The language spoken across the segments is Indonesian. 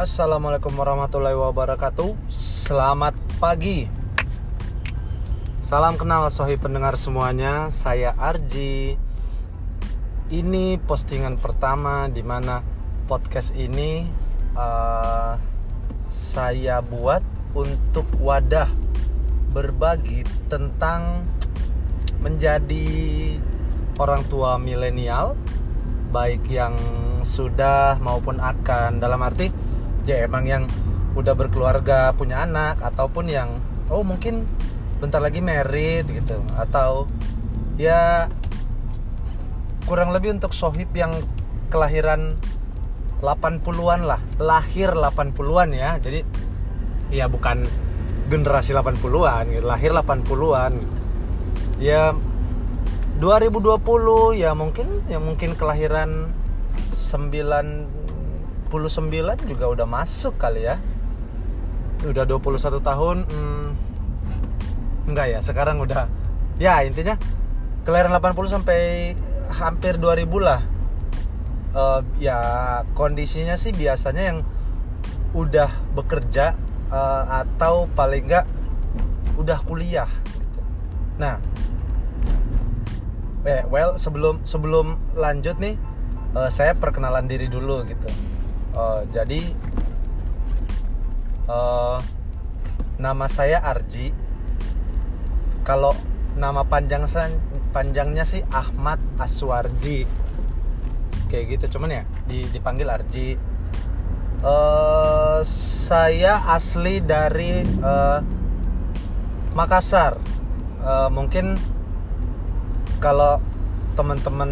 Assalamualaikum warahmatullahi wabarakatuh. Selamat pagi. Salam kenal sohi pendengar semuanya. Saya Arji. Ini postingan pertama di mana podcast ini uh, Saya buat untuk wadah Berbagi tentang Menjadi orang tua milenial Baik yang sudah maupun akan. Dalam arti ya emang yang udah berkeluarga punya anak ataupun yang oh mungkin bentar lagi merit gitu atau ya kurang lebih untuk sohib yang kelahiran 80-an lah lahir 80-an ya jadi ya bukan generasi 80-an gitu lahir 80-an gitu. ya 2020 ya mungkin ya mungkin kelahiran 9 29 juga udah masuk kali ya. Udah 21 tahun hmm, enggak ya sekarang udah ya intinya kelahiran 80 sampai hampir 2000 lah. Uh, ya kondisinya sih biasanya yang udah bekerja uh, atau paling enggak udah kuliah gitu. nah eh well sebelum sebelum lanjut nih uh, saya perkenalan diri dulu gitu uh, jadi uh, nama saya Arji. Kalau nama panjang panjangnya sih Ahmad Aswarji. Kayak gitu cuman ya dipanggil Arji. Uh, saya asli dari uh, Makassar. Uh, mungkin kalau teman-teman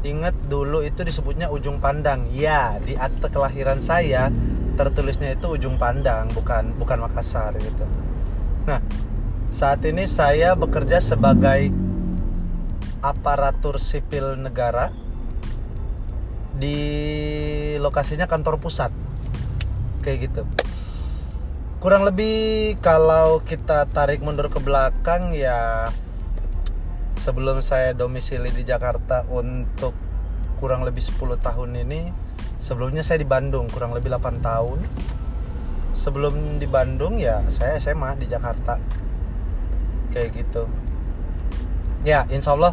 Ingat dulu itu disebutnya ujung pandang. Ya, di akte kelahiran saya tertulisnya itu ujung pandang, bukan bukan Makassar gitu. Nah, saat ini saya bekerja sebagai aparatur sipil negara di lokasinya kantor pusat. Kayak gitu. Kurang lebih kalau kita tarik mundur ke belakang ya sebelum saya domisili di Jakarta untuk kurang lebih 10 tahun ini sebelumnya saya di Bandung kurang lebih 8 tahun. Sebelum di Bandung ya saya SMA di Jakarta. Kayak gitu. Ya insya Allah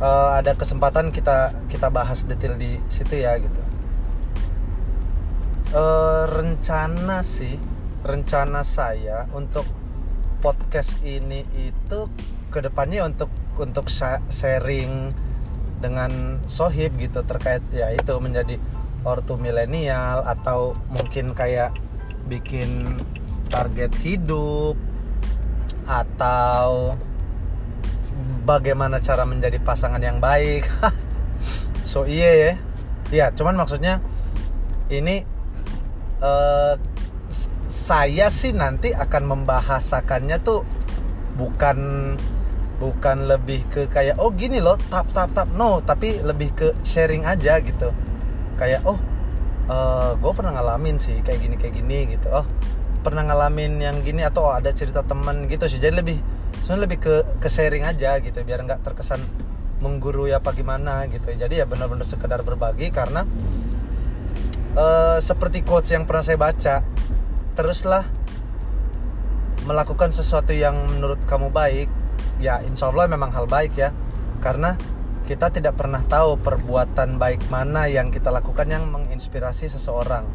uh, ada kesempatan kita kita bahas detail di situ ya gitu. Uh, rencana sih rencana saya untuk podcast ini itu ke depannya untuk untuk sharing dengan sohib gitu terkait ya itu menjadi ortu milenial atau mungkin kayak bikin target hidup atau bagaimana cara menjadi pasangan yang baik. So iya ya. Iya cuman maksudnya ini uh, saya sih nanti akan membahasakannya tuh bukan bukan lebih ke kayak oh gini loh tap tap tap. No tapi lebih ke sharing aja gitu. Kayak oh uh, eh, gue pernah ngalamin sih kayak gini kayak gini gitu. Oh pernah ngalamin yang gini atau oh, ada cerita temen gitu sih. Jadi lebih sebenarnya lebih ke ke sharing aja gitu biar nggak terkesan menggurui apa gimana gitu. Jadi ya benar-benar sekedar berbagi karena uh, seperti quotes yang pernah saya baca teruslah melakukan sesuatu yang menurut kamu baik ya insya Allah memang hal baik ya. Karena kita tidak pernah tahu perbuatan baik mana yang kita lakukan yang menginspirasi seseorang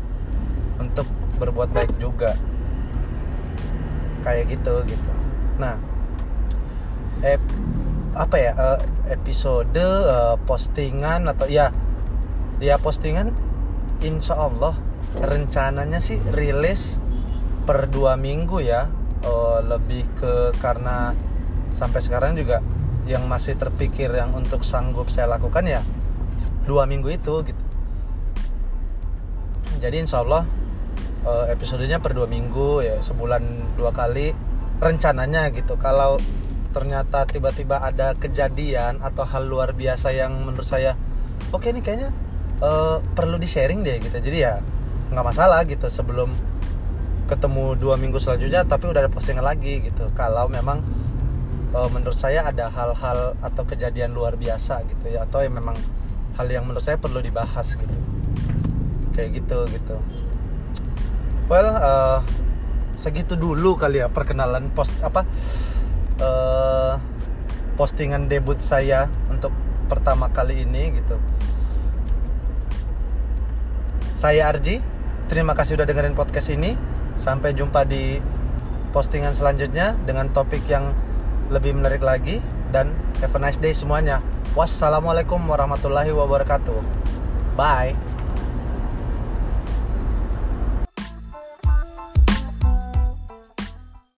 untuk berbuat baik juga. Kayak gitu gitu. Nah ep, apa ya uh, episode uh, postingan atau ya ya postingan insya Allah rencananya sih rilis per dua minggu ya. Uh, lebih ke karena sampai sekarang juga yang masih terpikir yang untuk sanggup saya lakukan ya dua minggu itu gitu. Jadi insya Allah eh, episodenya per dua minggu ya sebulan dua kali rencananya gitu. Kalau ternyata tiba-tiba ada kejadian atau hal luar biasa yang menurut saya oke okay nih kayaknya uh, perlu di sharing deh gitu. Jadi ya nggak masalah gitu sebelum ketemu dua minggu selanjutnya tapi udah ada postingan lagi gitu. Kalau memang uh, menurut saya ada hal-hal atau kejadian luar biasa gitu ya atau yang memang hal yang menurut saya perlu dibahas gitu. Kayak gitu gitu. Well uh, segitu dulu kali ya perkenalan post apa uh, postingan debut saya untuk pertama kali ini gitu. Saya Arji terima kasih udah dengerin podcast ini. Sampai jumpa di postingan selanjutnya dengan topik yang lebih menarik lagi dan have a nice day semuanya. Wassalamualaikum warahmatullahi wabarakatuh. Bye